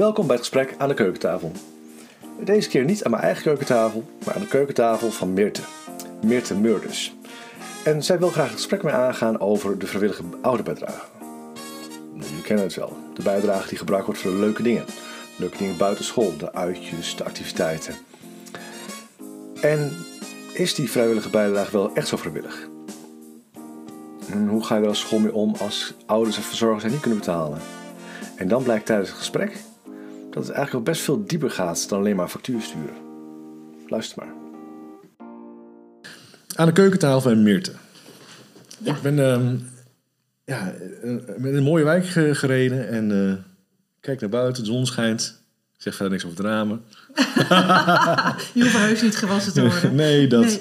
Welkom bij het gesprek aan de keukentafel. Deze keer niet aan mijn eigen keukentafel, maar aan de keukentafel van Meerte. Meerte Meurders. En zij wil graag het gesprek mee aangaan over de vrijwillige ouderbijdrage. Jullie kennen het wel. De bijdrage die gebruikt wordt voor leuke dingen. Leuke dingen buiten school, de uitjes, de activiteiten. En is die vrijwillige bijdrage wel echt zo vrijwillig? Hoe ga je er als school mee om als ouders en verzorgers het niet kunnen betalen? En dan blijkt tijdens het gesprek dat het eigenlijk wel best veel dieper gaat dan alleen maar factuur sturen. Luister maar. Aan de keukentafel en Meerte. Ja. Ik ben ehm, ja, eh, met een mooie wijk ge- gereden en eh, kijk naar buiten, de zon schijnt. Ik zeg verder niks over het ramen. Je hoeft heus niet gewassen te worden. nee, dat. Nee.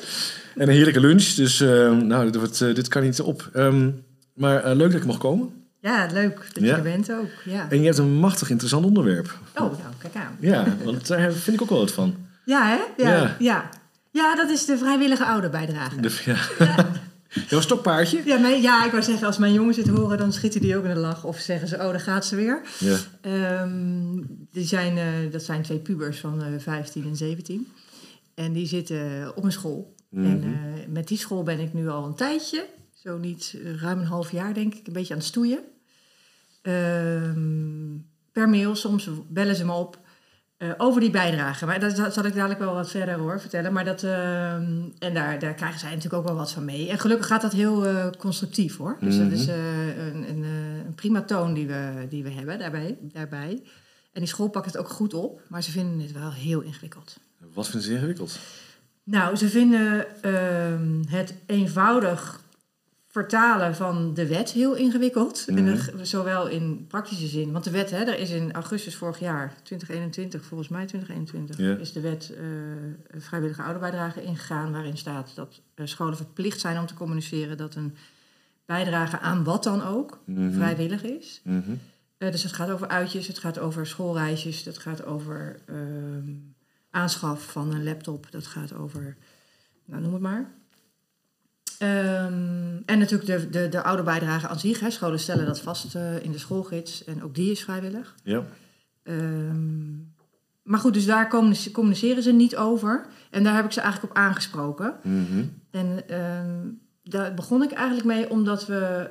En een heerlijke lunch, dus ehm, nou, dit, wordt, eh, dit kan niet op. Ehm, maar leuk dat ik mag komen. Ja, leuk dat je er bent ook. Ja. En je hebt een machtig interessant onderwerp. Oh, nou, kijk aan. Ja, want daar vind ik ook wel wat van. Ja, hè? Ja, Ja. ja. dat is de vrijwillige ouderbijdrage. De, ja. Jouw stokpaardje? Ja, mijn, ja, ik wou zeggen, als mijn jongens het horen, dan schieten die ook in de lach. Of zeggen ze, oh, daar gaat ze weer. Ja. Ehm, die zijn, eh, dat zijn twee pubers van eh 15 en 17. En die zitten op een school. En eh, met die school ben ik nu al een tijdje, zo niet eh, ruim een half jaar denk ik, een beetje aan het stoeien. Ehm, per mail, soms bellen ze me op eh, over die bijdrage. Maar dat, dat zal ik dadelijk wel wat verder hoor vertellen. Maar dat, ehm, en daar, daar krijgen zij natuurlijk ook wel wat van mee. En gelukkig gaat dat heel eh, constructief hoor. Dus dat is eh, een, een, een prima toon die we, die we hebben daarbij, daarbij. En die school pakt het ook goed op, maar ze vinden het wel heel ingewikkeld. Wat vinden ze ingewikkeld? Nou, ze vinden ehm, het eenvoudig vertalen van de wet heel ingewikkeld. En dat- zowel in praktische zin. Want de wet, hè, er is in augustus vorig jaar, 2021, volgens mij 2021, Ja. is de wet eh, vrijwillige ouderbijdrage ingegaan. Waarin staat dat eh, scholen verplicht zijn om te communiceren dat een bijdrage aan wat dan ook vrijwillig is. Mhm. Eh, dus het gaat over uitjes, het gaat over schoolreisjes, het gaat over ehm, aanschaf van een laptop, dat gaat over, nou noem het maar. Ehm, en natuurlijk de, de, de oude bijdrage aan zich. Hè. Scholen stellen dat vast eh, in de schoolgids en ook die is vrijwillig. Ja. Ehm, maar goed, dus daar communice- communiceren ze niet over. En daar heb ik ze eigenlijk op aangesproken. Mhm. En ehm, daar begon ik eigenlijk mee omdat we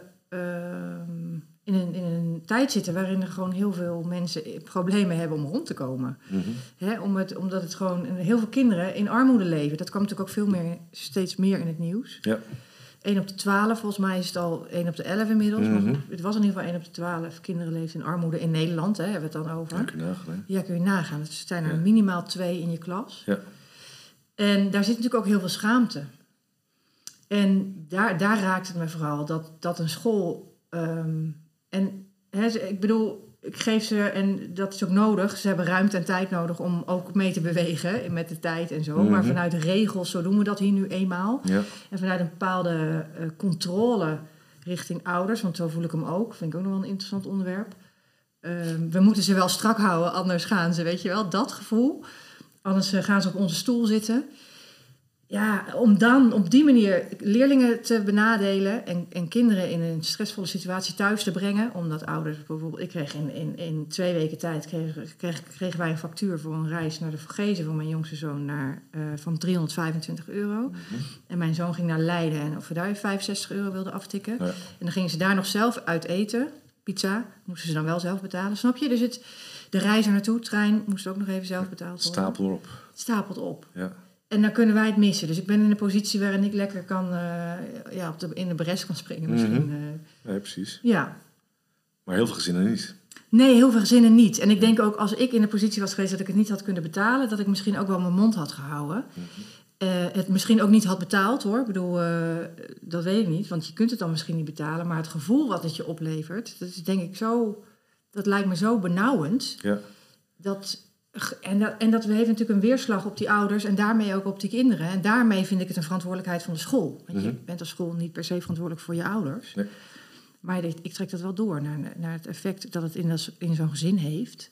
in, een, in een tijd zitten waarin er gewoon heel veel mensen problemen hebben om rond te komen. Mhm. Om het, omdat het gewoon heel veel kinderen in armoede leven. Dat kwam natuurlijk ook veel meer, steeds meer in het nieuws. Ja. 1 op de 12, volgens mij is het al 1 op de 11 inmiddels. Mhm. het was in ieder geval 1 op de 12 kinderen leeft in armoede in Nederland, hè, hebben we het dan over. Ja, kun je nagaan? Ja, kun je nagaan. Het zijn er Ja. minimaal twee in je klas. Ja. En daar zit natuurlijk ook heel veel schaamte. En daar, daar raakt het me vooral dat, dat een school. ehm, en hè, ik bedoel, ik geef ze, en dat is ook nodig, ze hebben ruimte en tijd nodig om ook mee te bewegen met de tijd en zo. Maar Mhm. vanuit regels, zo doen we dat hier nu eenmaal. Ja. En vanuit een bepaalde eh, controle richting ouders, want zo voel ik hem ook, vind ik ook nog wel een interessant onderwerp. Ehm, we moeten ze wel strak houden, anders gaan ze, weet je wel, dat gevoel. Anders eh, gaan ze op onze stoel zitten. Ja, om dan op die manier leerlingen te benadelen en, en kinderen in een stressvolle situatie thuis te brengen. Omdat ouders bijvoorbeeld, ik kreeg in, in, in twee weken tijd, kregen, kreeg, kregen wij een factuur voor een reis naar de Vorgezen van mijn jongste zoon naar, eh, van 325 euro. En mijn zoon ging naar Leiden en of we daar 65 euro wilden aftikken. Ja. En dan gingen ze daar nog zelf uit eten, pizza, moesten ze dan wel zelf betalen, snap je? Dus het, de reis er naartoe, trein, moest ook nog even zelf betaald worden. Stapel erop. Het stapelt op. Ja. En dan kunnen wij het missen. Dus ik ben in een positie waarin ik lekker kan, eh, ja, op de, in de bres kan springen misschien. Mhm. eh. Precies. ja. Maar heel veel gezinnen niet. Nee, heel veel gezinnen niet. En ik denk ook als ik in de positie was geweest dat ik het niet had kunnen betalen, dat ik misschien ook wel mijn mond had gehouden. Eh, het misschien ook niet had betaald hoor. Ik bedoel, dat weet ik niet, want je kunt het dan misschien niet betalen. Maar het gevoel wat het je oplevert, dat is denk ik zo, dat lijkt me zo benauwend. Ja. Dat, en, dat, en dat heeft natuurlijk een weerslag op die ouders en daarmee ook op die kinderen. En daarmee vind ik het een verantwoordelijkheid van de school. Want je Mhm. bent als school niet per se verantwoordelijk voor je ouders. Nee. Maar ik, trek dat wel door naar, naar het effect dat het in, dat- in zo'n gezin heeft.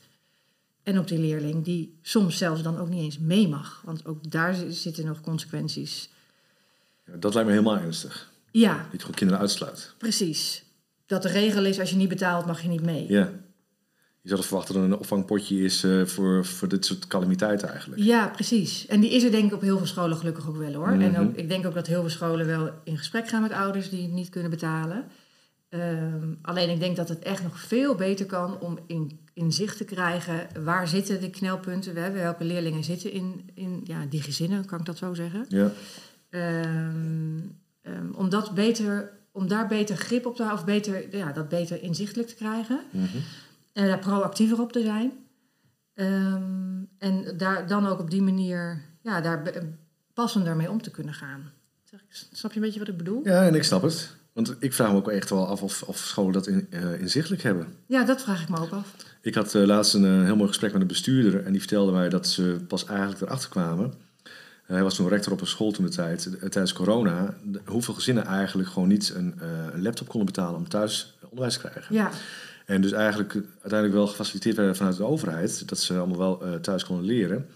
En op die leerling, die soms zelfs dan ook niet eens mee mag. Want ook daar zi- zitten nog consequenties. Ja, Dat lijkt me helemaal ernstig. Ja, Dat je gewoon kinderen uitsluit. precies. Dat de regel is, als je niet betaalt, mag je niet mee. Ja. Je zou verwachten dat er een opvangpotje is uh, voor, voor dit soort calamiteiten eigenlijk. Ja, precies. En die is er denk ik op heel veel scholen gelukkig ook wel hoor. En mhm. ook, ik denk ook dat heel veel scholen wel in gesprek gaan met ouders die het niet kunnen betalen. Ehm, alleen ik denk dat het echt nog veel beter kan om in, in zicht te krijgen waar zitten de knelpunten, we hebben, welke leerlingen zitten in, in ja, die gezinnen, kan ik dat zo zeggen. Ja. Ehm, ehm, om, dat beter, om daar beter grip op te houden, of beter, ja, dat beter inzichtelijk te krijgen. Mhm. En daar proactiever op te zijn. en daar dan ook op die manier ja, daar passender mee om te kunnen gaan. Snap je een beetje wat ik bedoel? Ja, en ik snap het. Want ik vraag me ook echt wel af of, of scholen dat in, uh, inzichtelijk hebben. Ja, dat vraag ik me ook af. Ik had uh, laatst een uh, heel mooi gesprek met een bestuurder en die vertelde mij dat ze pas eigenlijk erachter kwamen. hij was toen rector op een school toen de tijd, tijdens corona, hoeveel gezinnen eigenlijk gewoon niet een, een, laptop konden betalen om thuis onderwijs te krijgen. Ja. En dus eigenlijk uiteindelijk wel gefaciliteerd werden vanuit de overheid, dat ze allemaal wel thuis konden leren.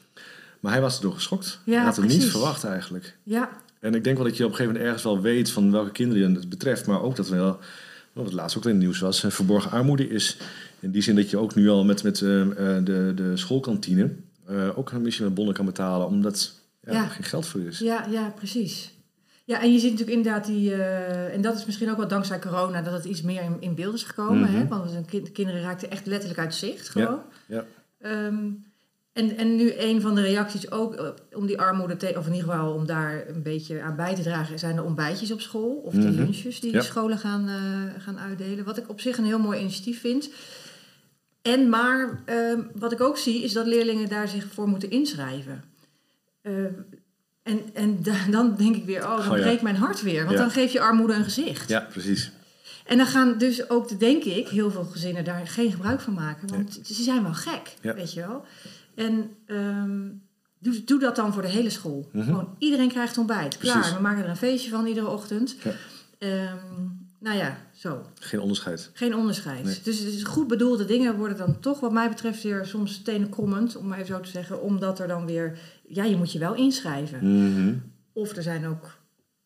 Maar hij was erdoor geschokt. Ja, hij had het niet verwacht eigenlijk. Ja, en ik denk wel dat je op een gegeven moment ergens wel weet van welke kinderen het betreft, maar ook dat wel, wat het laatst ook in het nieuws was, verborgen armoede is. In die zin dat je ook nu al met, met uh, de, de schoolkantine uh, ook misschien een bonnen kan betalen, omdat ja, ja. er geen geld voor is. Ja, ja, precies. Ja, en je ziet natuurlijk inderdaad die, uh, en dat is misschien ook wel dankzij corona, dat het iets meer in, in beeld is gekomen. hè? Mhm. Want de kinderen raakten echt letterlijk uit zicht gewoon. Ja, ja. Um, en, en nu een van de reacties ook eh, om die armoede, te, of in ieder geval om daar een beetje aan bij te dragen, zijn de ontbijtjes op school of de mhm. lunches die de scholen gaan, uh, gaan uitdelen. Wat ik op zich een heel mooi initiatief vind. En maar uh, wat ik ook zie is dat leerlingen daar zich voor moeten inschrijven. Uh, en en dan denk ik weer, oh, dan oh, breekt mijn hart weer. Want dan geef je armoede een gezicht. Ja, precies. En dan gaan dus ook, denk ik, heel veel gezinnen daar geen gebruik van maken. Want ze zijn wel gek, weet je wel. En ehm, doe, doe, dat dan voor de hele school. Mhm. Gewoon iedereen krijgt ontbijt. Klaar, we maken er een feestje van iedere ochtend. Ja. Ehm, nou ja, zo. Geen onderscheid. Geen onderscheid. Dus, dus goed bedoelde dingen worden dan toch, wat mij betreft, weer soms tenenkrommend, om maar even zo te zeggen. Omdat er dan weer, ja, je moet je wel inschrijven. Mhm. Of er zijn ook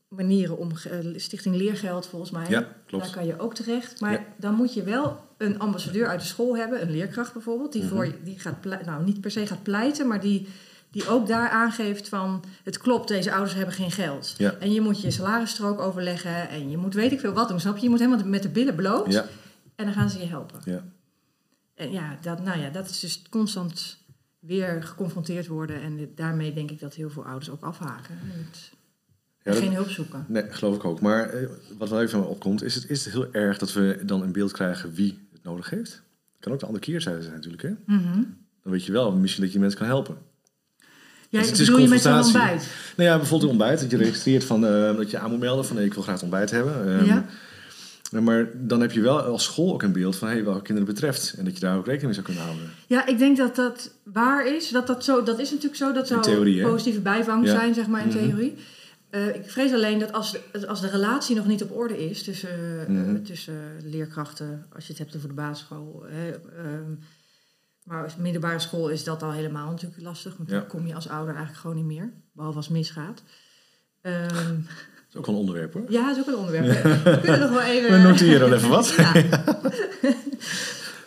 manieren om eh, Stichting Leergeld volgens mij. Ja, klopt. Daar kan je ook terecht. Maar dan moet je wel een ambassadeur uit de school hebben, een leerkracht bijvoorbeeld, die, voor, mhm. die gaat nou niet per se gaat pleiten, maar die, die ook daar aangeeft van het klopt, deze ouders hebben geen geld. Ja. En je moet je salarisstrook overleggen en je moet weet ik veel wat doen, snap je? Je moet helemaal met de billen bloot ja. en dan gaan ze je helpen. Ja. En ja, dat, nou ja, dat is dus constant weer geconfronteerd worden en daarmee denk ik dat heel veel ouders ook afhaken. Ja, geen hulp zoeken. Nee, geloof ik ook. Maar eh, wat wel even opkomt, is het, is het heel erg dat we dan in beeld krijgen wie het nodig heeft? kan ook de andere keerzijde zijn natuurlijk. Hè? Mhm. Dan weet je wel misschien dat je mensen kan helpen. Ja, dus het is je met zo'n ontbijt? Nou ja, bijvoorbeeld een ontbijt. Dat je registreert van, uh, dat je aan moet melden van nee, ik wil graag ontbijt hebben. Um, ja. Maar dan heb je wel als school ook een beeld van hey, welke kinderen betreft. En dat je daar ook rekening mee zou kunnen houden. Ja, ik denk dat dat waar is. Dat, dat, zo, dat is natuurlijk zo. Dat zou positieve bijvang zijn, zeg maar, in mhm. theorie. Uh, ik vrees alleen dat als de, als de relatie nog niet op orde is tussen, mm tussen leerkrachten, als je het hebt over de basisschool. Hè, um, maar als middelbare school is dat al helemaal natuurlijk lastig. Want dan kom je als ouder eigenlijk gewoon niet meer. Behalve als het misgaat. Um, is ook wel een onderwerp hoor. Ja, dat is ook een onderwerp. We kunnen nog wel even... We noteren even wat.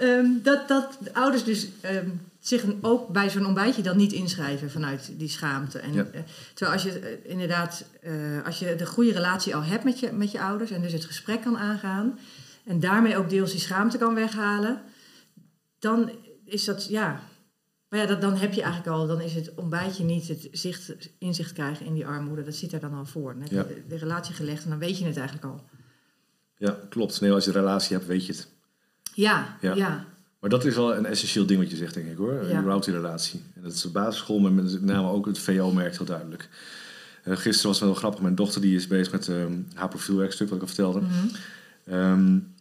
um, dat, dat de ouders dus zich ook bij zo'n ontbijtje dan niet inschrijven vanuit die schaamte. En, eh, terwijl als je eh, inderdaad, uh, als je de goede relatie al hebt met je, met je ouders en dus het gesprek kan aangaan en daarmee ook deels die schaamte kan weghalen, dan is dat, ja, maar ja, dat, dan heb je eigenlijk al, dan is het ontbijtje niet het zicht, inzicht krijgen in die armoede. Dat zit er dan al voor. Dan heb je de, de, relatie gelegd en dan weet je het eigenlijk al. Ja, klopt. Nee, als je een relatie hebt, weet je het. ja. ja. Maar dat is wel een essentieel ding wat je zegt, denk ik hoor. Ja. Überhaupt die relatie. En dat is de basisschool, maar met name ook het VO merkt heel duidelijk. Uh, gisteren was het wel grappig. Mijn dochter die is bezig met uh, haar profielwerkstuk, wat ik al vertelde. Mm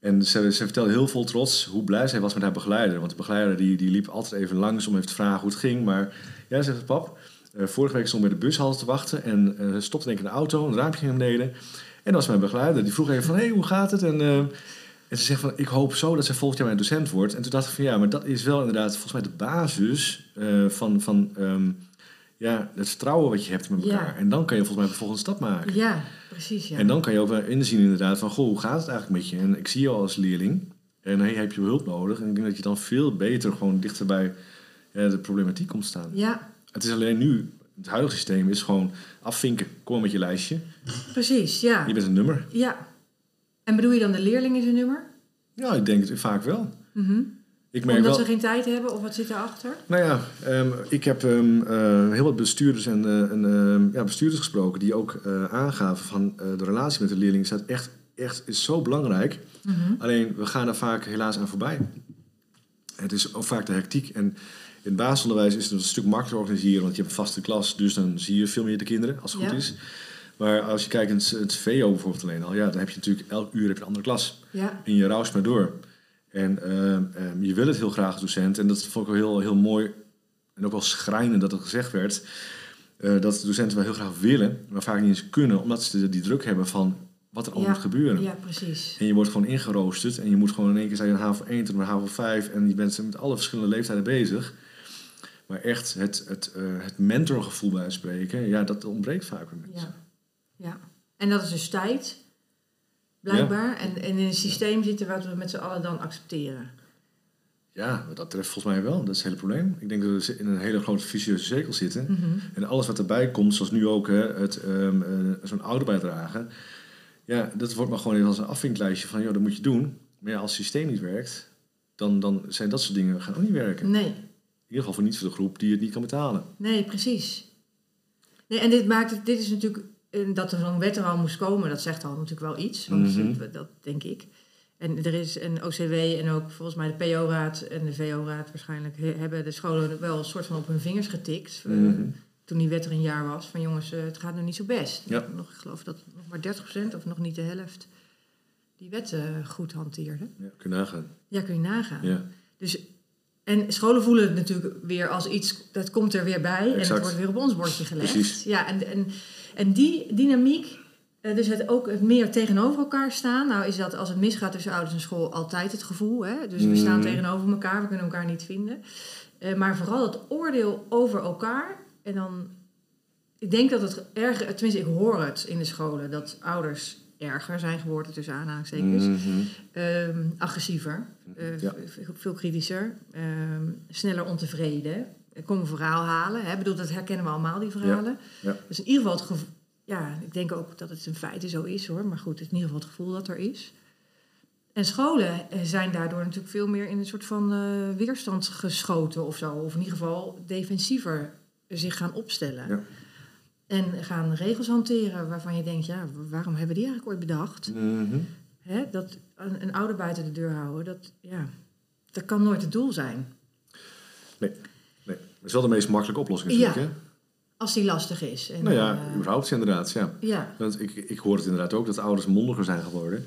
en ze, ze, vertelde heel vol trots hoe blij zij was met haar begeleider. Want de begeleider die, die liep altijd even langs om even te vragen hoe het ging. Maar ja, zegt pap, uh, vorige week stond bij de bushalte te wachten. En uh, stopte denk ik in de auto, een raampje ging naar beneden. En dat was mijn begeleider. Die vroeg even van, hé, hey, hoe gaat het? En en ze zegt van, ik hoop zo dat ze volgend jaar mijn docent wordt. En toen dacht ik van, ja, maar dat is wel inderdaad volgens mij de basis van, van um, ja, het vertrouwen wat je hebt met elkaar. En dan kan je volgens mij de volgende stap maken. Ja, precies. Ja. En dan kan je ook wel inzien inderdaad van, goh, hoe gaat het eigenlijk met je? En ik zie je al als leerling. En hey, heb je hulp nodig? En ik denk dat je dan veel beter gewoon dichter bij ja, de problematiek komt staan. Ja, Het is alleen nu, het huidige systeem is gewoon afvinken. Kom met je lijstje. precies, ja. Je bent een nummer. Ja. En bedoel je dan de leerling is een nummer? Ja, ik denk het vaak wel. Mhm. Ik merk Omdat wel... ze geen tijd hebben of wat zit daarachter? Nou ja, ehm, ik heb ehm, eh, heel wat bestuurders en, eh, en ehm, ja, bestuurders gesproken die ook eh, aangaven van de relatie met de leerling is dat echt, echt is zo belangrijk. Mhm. Alleen we gaan daar vaak helaas aan voorbij. Het is ook vaak de hectiek. En in het basisonderwijs is het een stuk makkelijker organiseren, want je hebt een vaste klas, dus dan zie je veel meer de kinderen als het goed is. Maar als je kijkt in het, het VO bijvoorbeeld alleen al, ja, dan heb je natuurlijk elk uur heb je een andere klas. Ja, En je raust maar door. En ehm, ehm, je wil het heel graag als docent. En dat vond ik wel heel, heel mooi. En ook wel schrijnend dat het gezegd werd. eh, dat docenten wel heel graag willen, maar vaak niet eens kunnen. Omdat ze die druk hebben van wat er allemaal Ja. moet gebeuren. ja precies. En je wordt gewoon ingeroosterd. En je moet gewoon in één keer zijn HAVO 1 tot HAVO 5. En je bent met alle verschillende leeftijden bezig. Maar echt het, het, eh, het mentorgevoel bij spreken, ja, dat ontbreekt vaak bij mensen. Ja. ja. En dat is dus tijd, blijkbaar. En, en in een systeem zitten wat we met z'n allen dan accepteren. Ja, wat dat treft volgens mij wel. Dat is het hele probleem. Ik denk dat we in een hele grote vicieuze cirkel zitten. Mhm. En alles wat erbij komt, zoals nu ook hè, het, ehm, eh, zo'n ouderbijdrage. Ja, dat wordt maar gewoon even als een afvinklijstje van, joh, dat moet je doen. Maar ja, als het systeem niet werkt, dan, dan zijn dat soort dingen gaan ook niet werken. Nee, In ieder geval voor niet voor de groep die het niet kan betalen. nee, precies. Nee, en dit maakt het, dit is natuurlijk, eh, dat er zo'n wet er al moest komen, dat zegt al natuurlijk wel iets. Want Mhm. dat, dat denk ik. En er is een OCW en ook volgens mij de PO-raad en de VO-raad waarschijnlijk he- hebben de scholen wel een soort van op hun vingers getikt. eh, Mhm. Toen die wet er een jaar was, van jongens, eh, het gaat nog niet zo best. Ja. Nog, ik geloof dat nog maar 30% of nog niet de helft die wet goed hanteerde. Ja, kun je nagaan. Ja, kun je nagaan. Ja. Dus, en scholen voelen het natuurlijk weer als iets, dat komt er weer bij en het wordt weer op ons bordje gelegd. Precies. Ja, en, en, en die dynamiek, eh, dus het ook het meer tegenover elkaar staan. Nou is dat als het misgaat tussen ouders en school altijd het gevoel. Hè? Dus we staan Mhm. tegenover elkaar, we kunnen elkaar niet vinden. Eh, maar vooral het oordeel over elkaar. En dan, ik denk dat het erger, tenminste ik hoor het in de scholen, dat ouders erger zijn geworden tussen aanhalingstekens. Ehm, agressiever, eh, Ja. veel kritischer, ehm, sneller ontevreden. Er komen een verhaal halen. Hè? Ik bedoel, dat herkennen we allemaal, die verhalen. ja. Dus in ieder geval het gevoel... Ja, ik denk ook dat het in feite zo is hoor. Maar goed, het is in ieder geval het gevoel dat er is. En scholen eh, zijn daardoor natuurlijk veel meer in een soort van eh, weerstand geschoten of zo. Of in ieder geval defensiever zich gaan opstellen. Ja. En gaan regels hanteren waarvan je denkt, ja, waarom hebben die eigenlijk ooit bedacht? Mhm. Hè, dat een, een ouder buiten de deur houden, dat, ja, dat kan nooit het doel zijn. Nee, is wel de meest makkelijke oplossing natuurlijk. Ja. Hè? Als die lastig is. En, Nou ja, eh, überhaupt inderdaad. Ja. ja, Want ik, ik hoor het inderdaad ook dat ouders mondiger zijn geworden.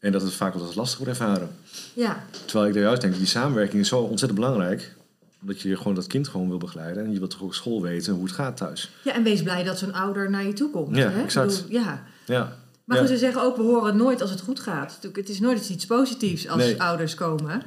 En dat het vaak wel eens lastig wordt ervaren. ja, Terwijl ik er juist denk, die samenwerking is zo ontzettend belangrijk. Omdat je gewoon dat kind gewoon wil begeleiden. En je wilt toch ook op school weten hoe het gaat thuis. ja, en wees blij dat zo'n ouder naar je toe komt. Ja, hè? Exact. bedoel, ja. Ja. Maar Ja. goed, ze zeggen ook, we horen het nooit als het goed gaat. Het is nooit iets positiefs als Nee. ouders komen.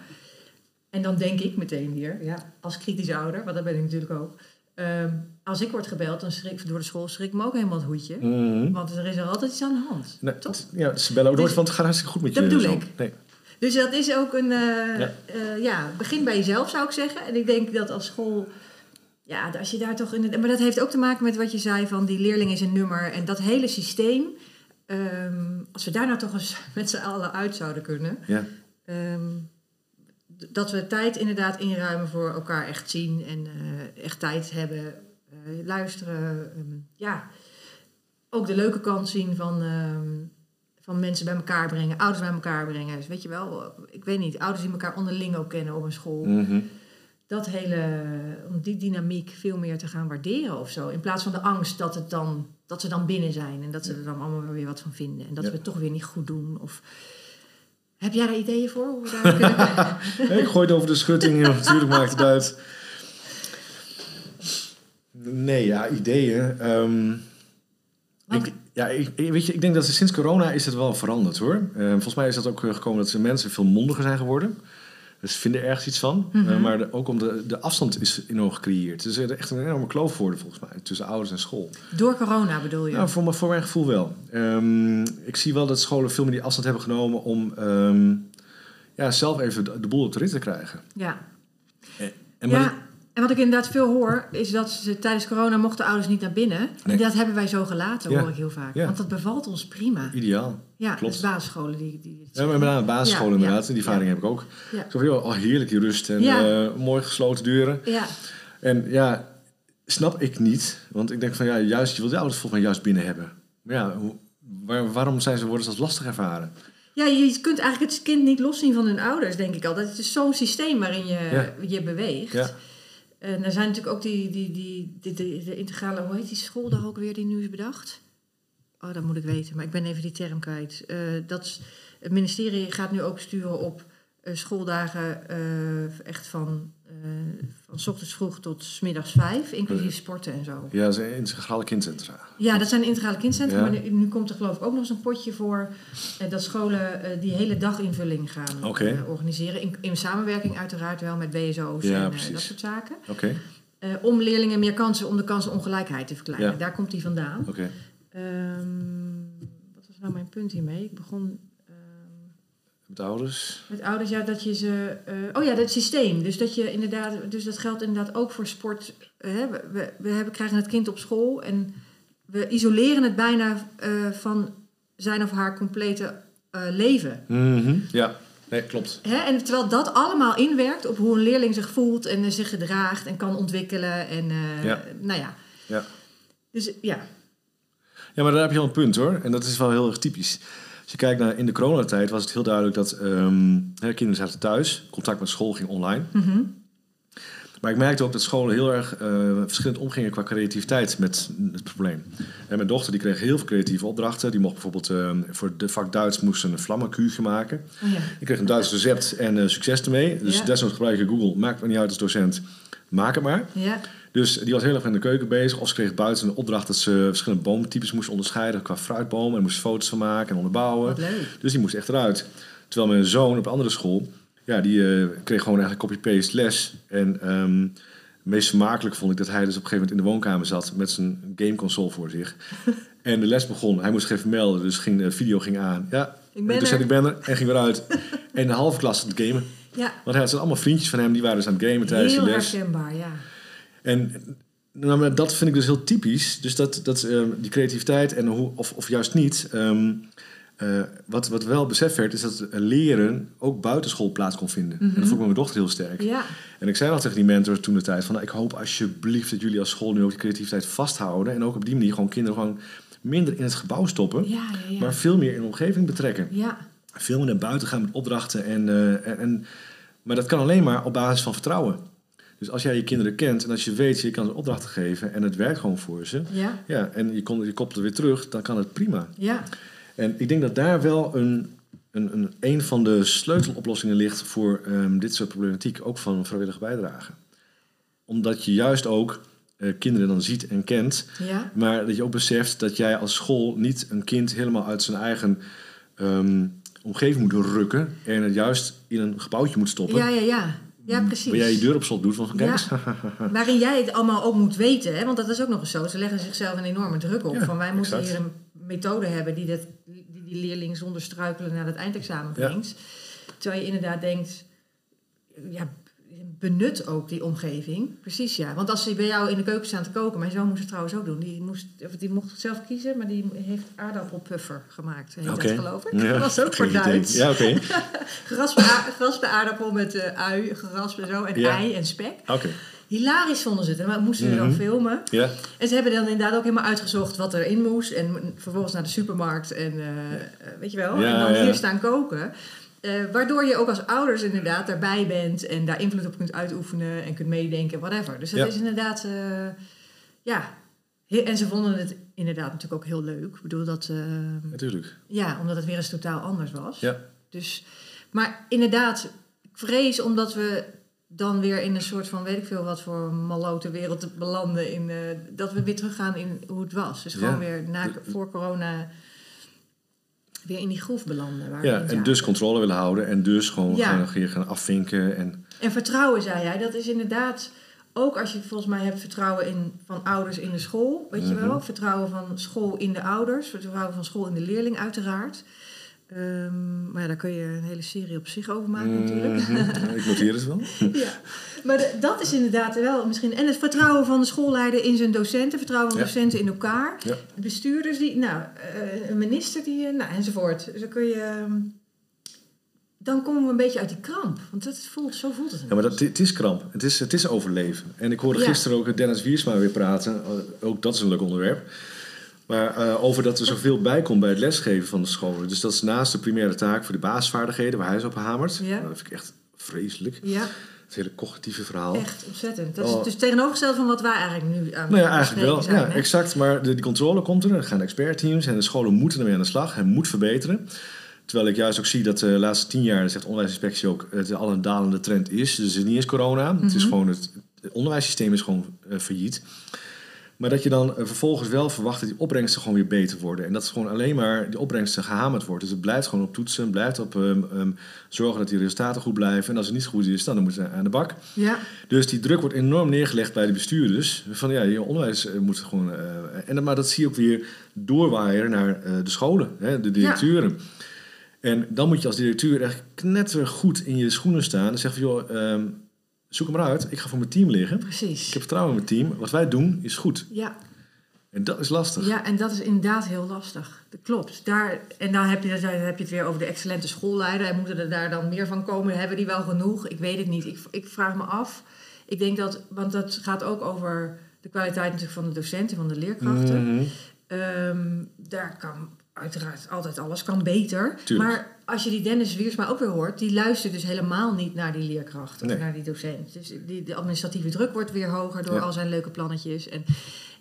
En dan denk ik meteen weer, ja, als kritisch ouder, want dat ben ik natuurlijk ook. ehm, als ik word gebeld dan schrik, door de school, schrik ik me ook helemaal het hoedje. Mhm. Want er is er altijd iets aan de hand. Nee, Toch? ja, ze bellen ook nooit Dus- van het gaat hartstikke goed met je. Dat bedoel zo. ik. Nee. Dus dat is ook een, eh, Ja. ja. ja, begin bij jezelf zou ik zeggen. En ik denk dat als school, ja, als je daar toch in het, maar dat heeft ook te maken met wat je zei van die leerling is een nummer en dat hele systeem. ehm, als we daar nou toch eens met z'n allen uit zouden kunnen, Ja. ehm, dat we tijd inderdaad inruimen voor elkaar echt zien en eh, echt tijd hebben, eh, luisteren, ehm, ja, ook de leuke kant zien van. ehm, van mensen bij elkaar brengen, ouders bij elkaar brengen. Dus weet je wel, ik weet niet, ouders die elkaar onderling ook kennen op een school. Mhm. Dat hele, om die dynamiek veel meer te gaan waarderen of zo. In plaats van de angst dat, het dan, dat ze dan binnen zijn en dat ze er dan allemaal weer wat van vinden. En dat Ja. we het toch weer niet goed doen. Of... Heb jij daar ideeën voor? Hoe we daar kunnen... Nee, ik gooi het over de schutting. Natuurlijk maakt het uit. Nee, ja, ideeën. Ehm, ik, ja, ik, weet je, ik denk dat sinds corona is het wel veranderd hoor. Eh, volgens mij is dat ook eh, gekomen dat mensen veel mondiger zijn geworden. Dus ze vinden ergens iets van. Mhm. Eh, maar de- ook om de, de afstand is enorm gecreëerd. Dus er is echt een enorme kloof geworden volgens mij tussen ouders en school. Door corona bedoel je? Ja, voor, mijn- voor mijn gevoel wel. Ehm, ik zie wel dat scholen veel meer die afstand hebben genomen om ehm, ja, zelf even de, de boel op de rit te krijgen. Ja. En, en maar ja. En wat ik inderdaad veel hoor, is dat ze tijdens corona mochten ouders niet naar binnen. Nee. En dat hebben wij zo gelaten, Ja. hoor ik heel vaak. Ja. Want dat bevalt ons prima. ideaal. Ja, klopt. dus basisscholen die... die Ja, met name basisschool Ja, inderdaad. die ervaring heb ik ook. Ja. Zo oh, heerlijk die rust en eh, mooi gesloten deuren. Ja, En ja, snap ik niet. Want ik denk van, ja, juist, je wilt de ouders volgens mij juist binnen hebben. Maar ja, hoe, waar- waarom zijn ze, worden ze als lastig ervaren? Ja, je kunt eigenlijk het kind niet loszien van hun ouders, denk ik al. Dat is zo'n systeem waarin je Ja. je beweegt. En er zijn natuurlijk ook die, die, die, de integrale, hoe heet die school daar ook weer die nu is bedacht? Oh, dat moet ik weten, maar ik ben even die term kwijt. Eh, dat het ministerie gaat nu ook sturen op eh, schooldagen eh, echt van, van 's ochtends vroeg tot 's middags vijf, inclusief sporten en zo. Ja, ze integrale kindcentra. Ja, dat zijn integrale kindcentra, Ja. maar nu, nu komt er geloof ik ook nog eens een potje voor eh, dat scholen eh, die hele daginvulling gaan Oké. eh, organiseren. In, in samenwerking uiteraard wel met BSO's Ja, en dat soort zaken. Oké, om leerlingen meer kansen, om de kansenongelijkheid te verkleinen. Ja. Daar komt die vandaan. oké. Ehm, wat was nou mijn punt hiermee? Ik begon Met ouders. met ouders, ja, dat je ze... eh, oh ja, dat systeem. Dus dat je inderdaad... Dus dat geldt inderdaad ook voor sport. Eh, hè, we, we, we hebben, krijgen het kind op school en we isoleren het bijna eh, van zijn of haar complete eh, leven. Mhm, Ja, nee, klopt. Hè? En terwijl dat allemaal inwerkt op hoe een leerling zich voelt en zich gedraagt en kan ontwikkelen. En eh, Ja. nou ja. Ja. Dus ja, Ja, maar daar heb je wel een punt hoor. En dat is wel heel erg typisch. Als je kijkt naar in de coronatijd was het heel duidelijk dat ehm, hè, kinderen zaten thuis. Contact met school ging online. Mhm. Maar ik merkte ook dat scholen heel erg eh, verschillend omgingen qua creativiteit met het probleem. En mijn dochter die kreeg heel veel creatieve opdrachten. Die mocht bijvoorbeeld ehm, voor de vak Duits moest een vlammenkuurtje maken. Oh ja. Ik kreeg een Duits recept en eh, succes ermee. Dus Ja. desnoods gebruik je Google. Maakt me niet uit als docent. Maak het maar. Ja, Dus die was heel erg in de keuken bezig. Of ze kreeg buiten een opdracht dat ze verschillende boomtypes moest onderscheiden qua fruitbomen. En moest foto's van maken en onderbouwen. Dus die moest echt eruit. Terwijl mijn zoon op een andere school, ja, die eh, kreeg gewoon eigenlijk copy-paste les. En het meest vermakelijk vond ik dat hij dus op een gegeven moment in de woonkamer zat met zijn gameconsole voor zich. en de les begon. Hij moest zich even melden, dus ging, de video ging aan. Ja, Ik ben toen zei er. ik ben er en ging weer uit. en de halve klas aan het gamen. Ja, Want hij had allemaal vriendjes van hem, die waren dus aan het gamen tijdens heel de les. herkenbaar, ja. En nou, maar dat vind ik dus heel typisch. Dus dat, dat ehm, die creativiteit en hoe, of, of juist niet. ehm, eh, wat, wat wel beseft werd, is dat leren ook buitenschool plaats kon vinden. En dat vond ik met mijn dochter heel sterk. Ja, En ik zei al tegen die mentor toen de tijd van... nou, ik hoop alsjeblieft dat jullie als school nu ook die creativiteit vasthouden. En ook op die manier gewoon kinderen gewoon minder in het gebouw stoppen. ja, ja. ja. Maar veel meer in de omgeving betrekken. ja. Veel meer naar buiten gaan met opdrachten. En, eh, en, en, maar dat kan alleen maar op basis van vertrouwen. Dus als jij je kinderen kent en als je weet, je kan ze opdrachten geven en het werkt gewoon voor ze. Ja, Ja, en je, komt, je koppelt het weer terug, dan kan het prima. ja, En ik denk dat daar wel een, een, een, een van de sleuteloplossingen ligt voor ehm, dit soort problematiek, ook van vrijwillige bijdrage. Omdat je juist ook eh, kinderen dan ziet en kent, ja. maar dat je ook beseft dat jij als school niet een kind helemaal uit zijn eigen ehm, omgeving moet rukken en het juist in een gebouwtje moet stoppen. Ja, ja, ja. Ja, precies. Waar jij je deur op slot doet van kijk Ja. eens. Waarin jij het allemaal ook moet weten, hè? want dat is ook nog eens zo. Ze leggen zichzelf een enorme druk op. Ja, van wij moeten exact. hier een methode hebben die, dit, die die leerling zonder struikelen naar het eindexamen Ja. brengt. Terwijl je inderdaad denkt, ja, benut ook die omgeving. Precies, ja. Want als ze bij jou in de keuken staan te koken, mijn zoon moest het trouwens ook doen. Die, moest, of die mocht het zelf kiezen, maar die heeft aardappelpuffer gemaakt. Heet dat geloof ik. Ja, dat was ook voor. Duits. Ja, oké. A- geraspe aardappel met eh, ui, geraspe zo, en Ja. ei en spek. Oké. Hilarisch vonden ze het. En we moesten ze dan Mhm. filmen. Ja. En ze hebben dan inderdaad ook helemaal uitgezocht wat erin moest. En vervolgens naar de supermarkt. En eh, eh, weet je wel. Ja, en dan hier staan koken. Eh, waardoor je ook als ouders inderdaad daarbij bent. En daar invloed op kunt uitoefenen. En kunt meedenken, whatever. Dus dat Ja. is inderdaad... eh, ja. En ze vonden het inderdaad natuurlijk ook heel leuk. Ik bedoel dat... eh, Natuurlijk. ja, omdat het weer eens totaal anders was. Ja. Dus, maar inderdaad, ik vrees omdat we dan weer in een soort van, weet ik veel wat voor malote wereld belanden. In, dat we weer teruggaan in hoe het was. Dus gewoon Ja. weer na, voor corona weer in die groef belanden. Waar Ja, en dus controle willen houden en dus gewoon Ja. gaan, gaan, gaan afvinken. En, En vertrouwen, zei jij, dat is inderdaad ook als je volgens mij hebt vertrouwen in, van ouders in de school, weet je Mhm. wel. Vertrouwen van school in de ouders, vertrouwen van school in de leerling uiteraard. Ehm, maar ja, daar kun je een hele serie op zich over maken natuurlijk. Mhm, Ik noteer het wel. ja. Maar de- dat is inderdaad wel misschien... En het vertrouwen van de schoolleider in zijn docenten. Vertrouwen van Ja. docenten in elkaar. Ja. Bestuurders die... Nou, eh, een minister die... eh, Nou, enzovoort. Dus dan kun je... ehm, Dan komen we een beetje uit die kramp. Want dat voelt, zo voelt het. Ja, maar dat, het is kramp. Het is, het is overleven. En ik hoorde gisteren ook Dennis Wiersma weer praten. Eh, Ook dat is een leuk onderwerp. Maar eh, over dat er zoveel bij komt bij het lesgeven van de scholen. Dus dat is naast de primaire taak voor de basisvaardigheden, waar hij is op hamert. Ja. Nou, dat vind ik echt vreselijk. Ja, Het hele cognitieve verhaal. echt ontzettend. Dat is Oh. dus tegenovergesteld van wat wij eigenlijk nu aan Nou ja, eigenlijk wel. zijn, ja, hè? exact. Maar de, die controle komt er. Er gaan expertteams en de scholen moeten ermee aan de slag. Het moet verbeteren. Terwijl ik juist ook zie dat de laatste tien jaar, zegt onderwijsinspectie ook, het al een dalende trend is. Dus het is niet eens corona. Het is Mhm. gewoon het, het onderwijssysteem is gewoon eh, failliet. Maar dat je dan eh, vervolgens wel verwacht dat die opbrengsten gewoon weer beter worden. En dat is gewoon alleen maar die opbrengsten gehamerd wordt. Dus het blijft gewoon op toetsen, blijft op ehm, ehm, zorgen dat die resultaten goed blijven. En als het niet goed is, dan moeten ze aan de bak. Ja, Dus die druk wordt enorm neergelegd bij de bestuurders. Van ja, je onderwijs eh, moet gewoon. eh, en, dan- maar dat zie je ook weer doorwaaien naar de scholen, hè, de directeuren. En dan moet je als directeur echt knettergoed in je schoenen staan. En zeggen van joh, ehm, zoek hem maar uit. Ik ga voor mijn team liggen. Ik precies. heb vertrouwen in mijn team. Wat wij doen is goed. Ja, En dat is lastig. ja, en dat is inderdaad heel lastig. Dat klopt. Daar, en dan heb, je, dan heb je het weer over de excellente schoolleider. En moeten er daar dan meer van komen? Hebben die wel genoeg? Ik weet het niet. Ik, ik vraag me af. Ik denk dat, want dat gaat ook over de kwaliteit natuurlijk van de docenten, van de leerkrachten. Mhm. Ehm, daar kan uiteraard altijd alles kan beter. Tuurlijk. Maar als je die Dennis Wiersma ook weer hoort, die luistert dus helemaal niet naar die leerkracht of Nee. naar die docent. Dus die, de administratieve druk wordt weer hoger door Ja. al zijn leuke plannetjes. En,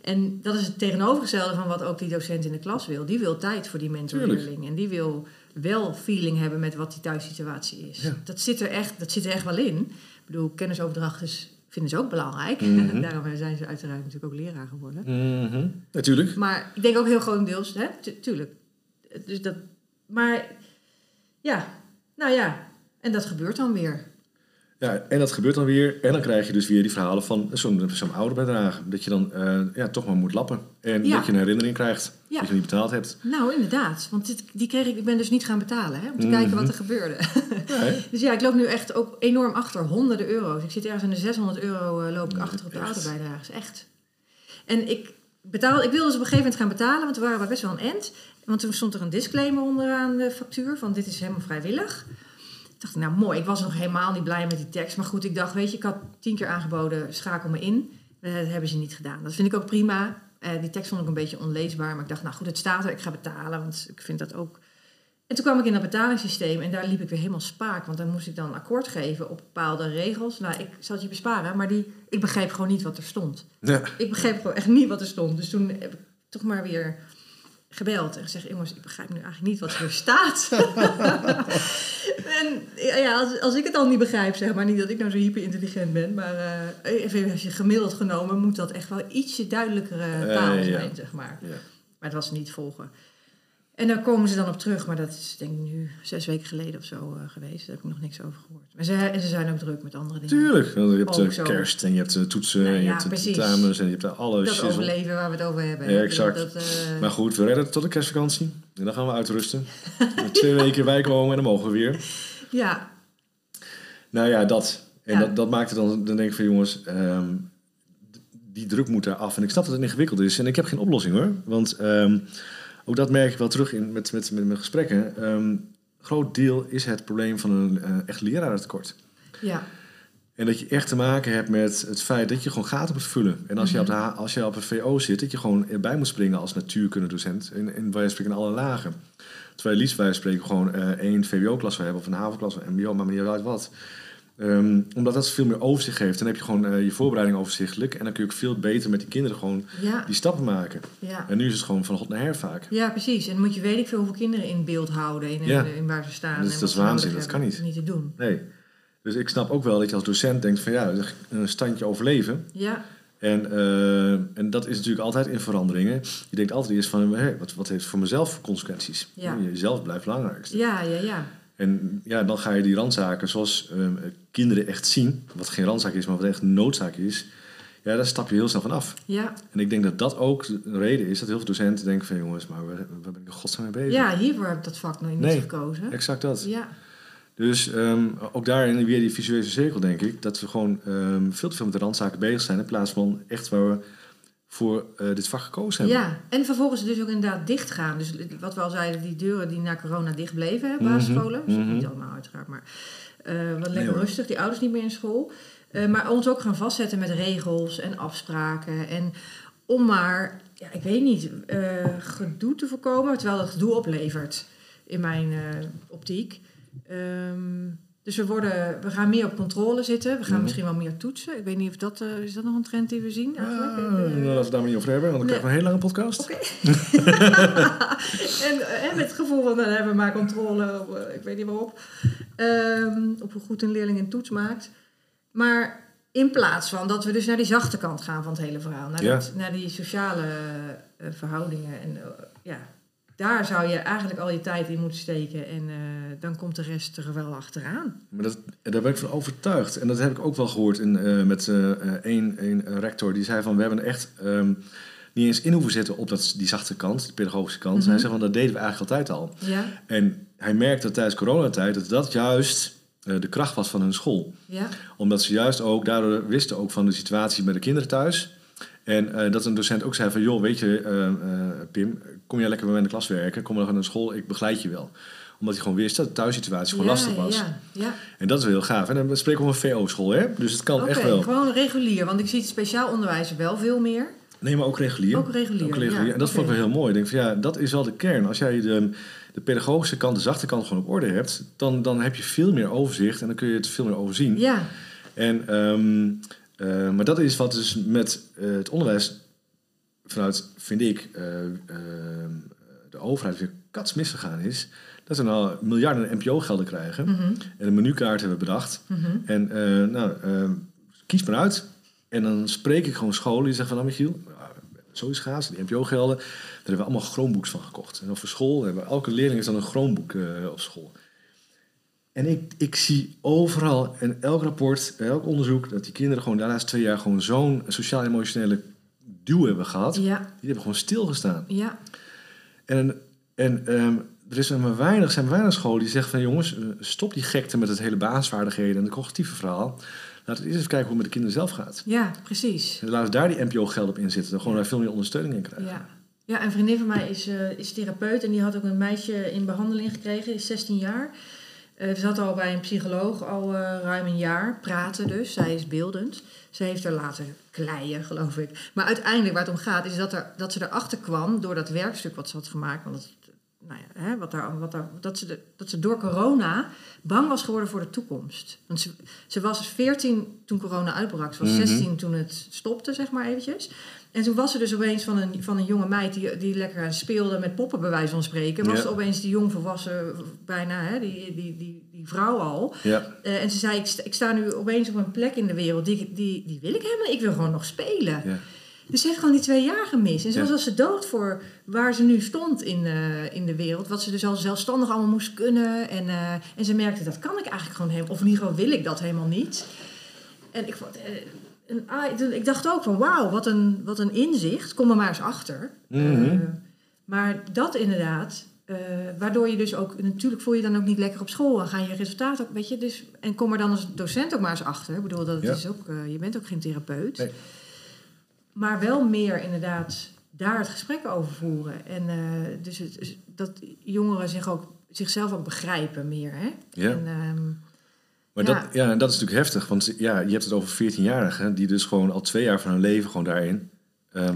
en dat is het tegenovergestelde van wat ook die docent in de klas wil. Die wil tijd voor die mentorleerling. En die wil wel feeling hebben met wat die thuissituatie is. Ja. Dat, zit er echt, dat zit er echt wel in. Ik bedoel, kennisoverdracht is, vinden ze ook belangrijk. Mhm. Daarom zijn ze uiteraard natuurlijk ook leraar geworden. Mhm. Natuurlijk. Maar ik denk ook heel grotendeels, hè, tu- tuurlijk. Dus dat, maar ja, nou ja, en dat gebeurt dan weer. Ja, en dat gebeurt dan weer. En dan krijg je dus weer die verhalen van zo'n zo'n ouderbijdrage. Dat je dan eh, ja, toch maar moet lappen. En Ja. dat je een herinnering krijgt. Ja. Dat je niet betaald hebt. Nou, inderdaad. Want dit, die kreeg ik, ik ben dus niet gaan betalen, hè, om te Mhm. kijken wat er gebeurde. Ja, dus ja, ik loop nu echt ook enorm achter, honderden euro's. Ik zit ergens aan de 600 euro eh, loop ik achter op de echt? ouderbijdrages, echt. En ik betaal, ik wilde ze op een gegeven moment gaan betalen, want we waren wel best wel een end. Want toen stond er een disclaimer onderaan de factuur van dit is helemaal vrijwillig. Ik dacht, nou mooi, ik was nog helemaal niet blij met die tekst. Maar goed, ik dacht, weet je, ik had tien keer aangeboden, schakel me in. Eh, Dat hebben ze niet gedaan. Dat vind ik ook prima. Eh, die tekst vond ik een beetje onleesbaar. Maar ik dacht, nou goed, het staat er, ik ga betalen. Want ik vind dat ook... En toen kwam ik in dat betalingssysteem en daar liep ik weer helemaal spaak. Want dan moest ik dan akkoord geven op bepaalde regels. Nou, ik zal het je besparen, maar die, ik begreep gewoon niet wat er stond. Ja. Ik begreep gewoon echt niet wat er stond. Dus toen heb ik toch maar weer gebeld en gezegd: Jongens, ik begrijp nu eigenlijk niet wat er staat. en ja, als, als ik het al niet begrijp, zeg maar, niet dat ik nou zo hyperintelligent ben, maar eh, even als je gemiddeld genomen moet dat echt wel ietsje duidelijkere taal Eh, ja. zijn, zeg maar. Ja. Maar het was niet volgen. En daar komen ze dan op terug, maar dat is denk ik nu zes weken geleden of zo eh, geweest. Daar heb ik nog niks over gehoord. Maar ze, en ze zijn ook druk met andere dingen. Tuurlijk. Want Je hebt eh, kerst en je hebt eh, toetsen Nou en je ja, hebt de precies. tentamens en je hebt daar alle Dat shizzle. overleven waar we het over hebben. Ja, exact. Dat, Maar goed, we redden het tot de kerstvakantie. En dan gaan we uitrusten. Twee weken bijkomen en dan mogen we weer. ja, Nou ja, dat. En Ja. dat, dat maakt het dan, dan denk ik van jongens, ehm, die druk moet daar af. En ik snap dat het ingewikkeld is. En ik heb geen oplossing hoor. Want ehm, ook dat merk ik wel terug in, met, met, met mijn gesprekken. Ehm groot deel is het probleem van een eh, echt lerarentekort. ja, En dat je echt te maken hebt met het feit dat je gewoon gaten moet vullen. En als, je, op de, H- als je op een VO zit, dat je gewoon erbij moet springen als natuurkundedocent. In, in wij spreken in alle lagen. Terwijl liefst wij spreken gewoon eh, één VWO-klas hebben of een HAVO-klas of een MBO, maar niet uit wat. Ehm, omdat dat veel meer overzicht geeft. Dan heb je gewoon eh, je voorbereiding overzichtelijk. En dan kun je ook veel beter met die kinderen gewoon ja, die stappen maken. ja. En nu is het gewoon van hot naar her vaak. Ja, precies. En dan moet je weet ik veel hoeveel kinderen in beeld houden in, Ja. in waar ze staan. Dus en dat is waanzin, dat kan niet. Niet te doen. Nee. Dus ik snap ook wel dat je als docent denkt van ja, een standje overleven. Ja, En, eh, en dat is natuurlijk altijd in veranderingen. Je denkt altijd eerst van, hé, wat, wat heeft voor mezelf voor consequenties? Ja. Jezelf blijft het belangrijkste. ja, ja, ja. En ja, dan ga je die randzaken zoals ehm, kinderen echt zien, wat geen randzaak is, maar wat echt noodzaak is. Ja, daar stap je heel snel van af. Ja. En ik denk dat dat ook de reden is dat heel veel docenten denken van... jongens, maar waar, waar ben ik godsnaam mee bezig? ja, hiervoor heb ik dat vak nog niet Nee. gekozen. Exact dat. Ja. Dus ehm, ook daarin weer die visuele cirkel, denk ik. Dat we gewoon ehm, veel te veel met de randzaken bezig zijn... in plaats van echt waar we voor eh, dit vak gekozen hebben. ja, en vervolgens dus ook inderdaad dicht gaan. Dus wat we al zeiden, die deuren die na corona dicht bleven, hè, Mhm, basisscholen. Dus mhm. Niet allemaal uiteraard, maar eh, wat lekker rustig. Die ouders niet meer in school. Eh, maar ons ook gaan vastzetten met regels en afspraken. En om maar, ja, ik weet niet, gedoe te voorkomen. Terwijl dat gedoe oplevert in mijn optiek. Ehm, dus we, worden, we gaan meer op controle zitten. We gaan Mhm. misschien wel meer toetsen. Ik weet niet of dat... eh, is dat nog een trend die we zien eigenlijk? Ah, Eh, nou, laten we het daar maar niet over hebben, want dan Nee. krijgen we een hele lange podcast. Oké. en, eh, en met het gevoel van, dan hebben we maar controle op, eh, ik weet niet waarop, ehm, op hoe goed een leerling een toets maakt. Maar in plaats van dat we dus naar die zachte kant gaan van het hele verhaal, naar, Ja. dat- naar die sociale verhoudingen. En ja, daar zou je eigenlijk al je tijd in moeten steken en eh, dan komt de rest er wel achteraan. Maar dat, daar ben ik van overtuigd. En dat heb ik ook wel gehoord in, eh, met eh, eh, één één rector. Die zei van, we hebben echt ehm, niet eens in hoeven zetten op dat, die zachte kant, de pedagogische kant. Mhm. Hij zei van, dat deden we eigenlijk altijd al. Ja, En hij merkte tijdens coronatijd dat dat juist de kracht was van hun school. ja, Omdat ze juist ook, daardoor wisten ook van de situatie met de kinderen thuis. En eh, dat een docent ook zei van, joh, weet je, eh, eh, Pim, kom jij lekker bij mij in de klas werken? Kom dan naar school, ik begeleid je wel. Omdat hij gewoon wist dat de thuissituatie gewoon ja, lastig was. Ja, ja. En dat is wel heel gaaf. En dan spreken we over een VO-school, hè? Dus het kan echt wel. gewoon regulier, want ik zie het speciaal onderwijs wel veel meer. Nee, maar ook regulier. Ook regulier, Ook regulier. ja, en dat vond ik wel heel mooi. Ik denk van ja, dat is wel de kern. Als jij de, de pedagogische kant, de zachte kant gewoon op orde hebt, dan, dan heb je veel meer overzicht en dan kun je het veel meer overzien. Ja, En, ehm, eh, maar dat is wat dus met eh, het onderwijs vanuit, vind ik, eh, ehm, de overheid weer kats misgegaan is. Dat we nou miljarden NPO-gelden krijgen mhm, en een menukaart hebben bedacht. mhm. En nou, ehm, kies maar uit. En dan spreek ik gewoon scholen die zeggen van, nou Michiel, zoiets gaas, die NPO-gelden. Daar hebben we allemaal Chromebooks van gekocht. En over school hebben we, elke leerling is dan een Chromebook op school. En ik, ik zie overal in elk rapport, in elk onderzoek, dat die kinderen gewoon de laatste twee jaar gewoon zo'n sociaal-emotionele duw hebben gehad. Die hebben gewoon stilgestaan. ja, En, en ehm, er is maar weinig, zijn maar weinig scholen die zeggen van jongens, eh, stop die gekte met het hele basisvaardigheden en het cognitieve verhaal. Laten we eerst even kijken hoe het met de kinderen zelf gaat. ja, precies. En laten we daar die NPO-geld op inzetten. Dan gewoon daar veel meer ondersteuning in krijgen. Ja. ja, een vriendin van mij is, eh, is therapeut en die had ook een meisje in behandeling gekregen, is 16 jaar. Ze zat al bij een psycholoog al eh, ruim een jaar, praten dus. Zij is beeldend. Ze heeft er laten kleien, geloof ik. Maar uiteindelijk waar het om gaat, is dat, er, dat ze erachter kwam door dat werkstuk wat ze had gemaakt. Want het, nou ja, hè, wat daar, wat daar, dat, ze de, dat ze door corona bang was geworden voor de toekomst. Want ze, ze was 14 toen corona uitbrak. Ze was Mhm. 16 toen het stopte, zeg maar eventjes. En toen was ze dus opeens van een, van een jonge meid die, die lekker speelde met poppen, bij wijze van spreken. Was Ja. opeens die jongvolwassen, bijna, hè, die, die, die, die vrouw al. Ja, Eh, en ze zei, ik sta, ik sta nu opeens op een plek in de wereld, die, die, die wil ik helemaal. Ik wil gewoon nog spelen. ja. Dus ze heeft gewoon die twee jaar gemist. En ze Ja. was als ze dood voor waar ze nu stond in, eh, in de wereld. Wat ze dus al zelfstandig allemaal moest kunnen. En, eh, en ze merkte, dat kan ik eigenlijk gewoon helemaal. Of in ieder geval wil ik dat helemaal niet. En ik, vond, ik dacht ook van, wauw, wat een, wat een inzicht. Kom er maar eens achter. Mhm. Eh, maar dat inderdaad... eh, waardoor je dus ook, natuurlijk voel je dan ook niet lekker op school en gaan je resultaten ook, weet je, dus, en kom er dan als docent ook maar eens achter. Ik bedoel, dat Ja. is ook, eh, je bent ook geen therapeut. Nee. Maar wel meer inderdaad daar het gesprek over voeren. En dus het, dat jongeren zich ook, zichzelf ook begrijpen meer. Hè? Ja. En, ehm, Maar Ja. Dat, ja, en dat is natuurlijk heftig. Want ja, je hebt het over 14-jarigen die dus gewoon al twee jaar van hun leven gewoon daarin ehm,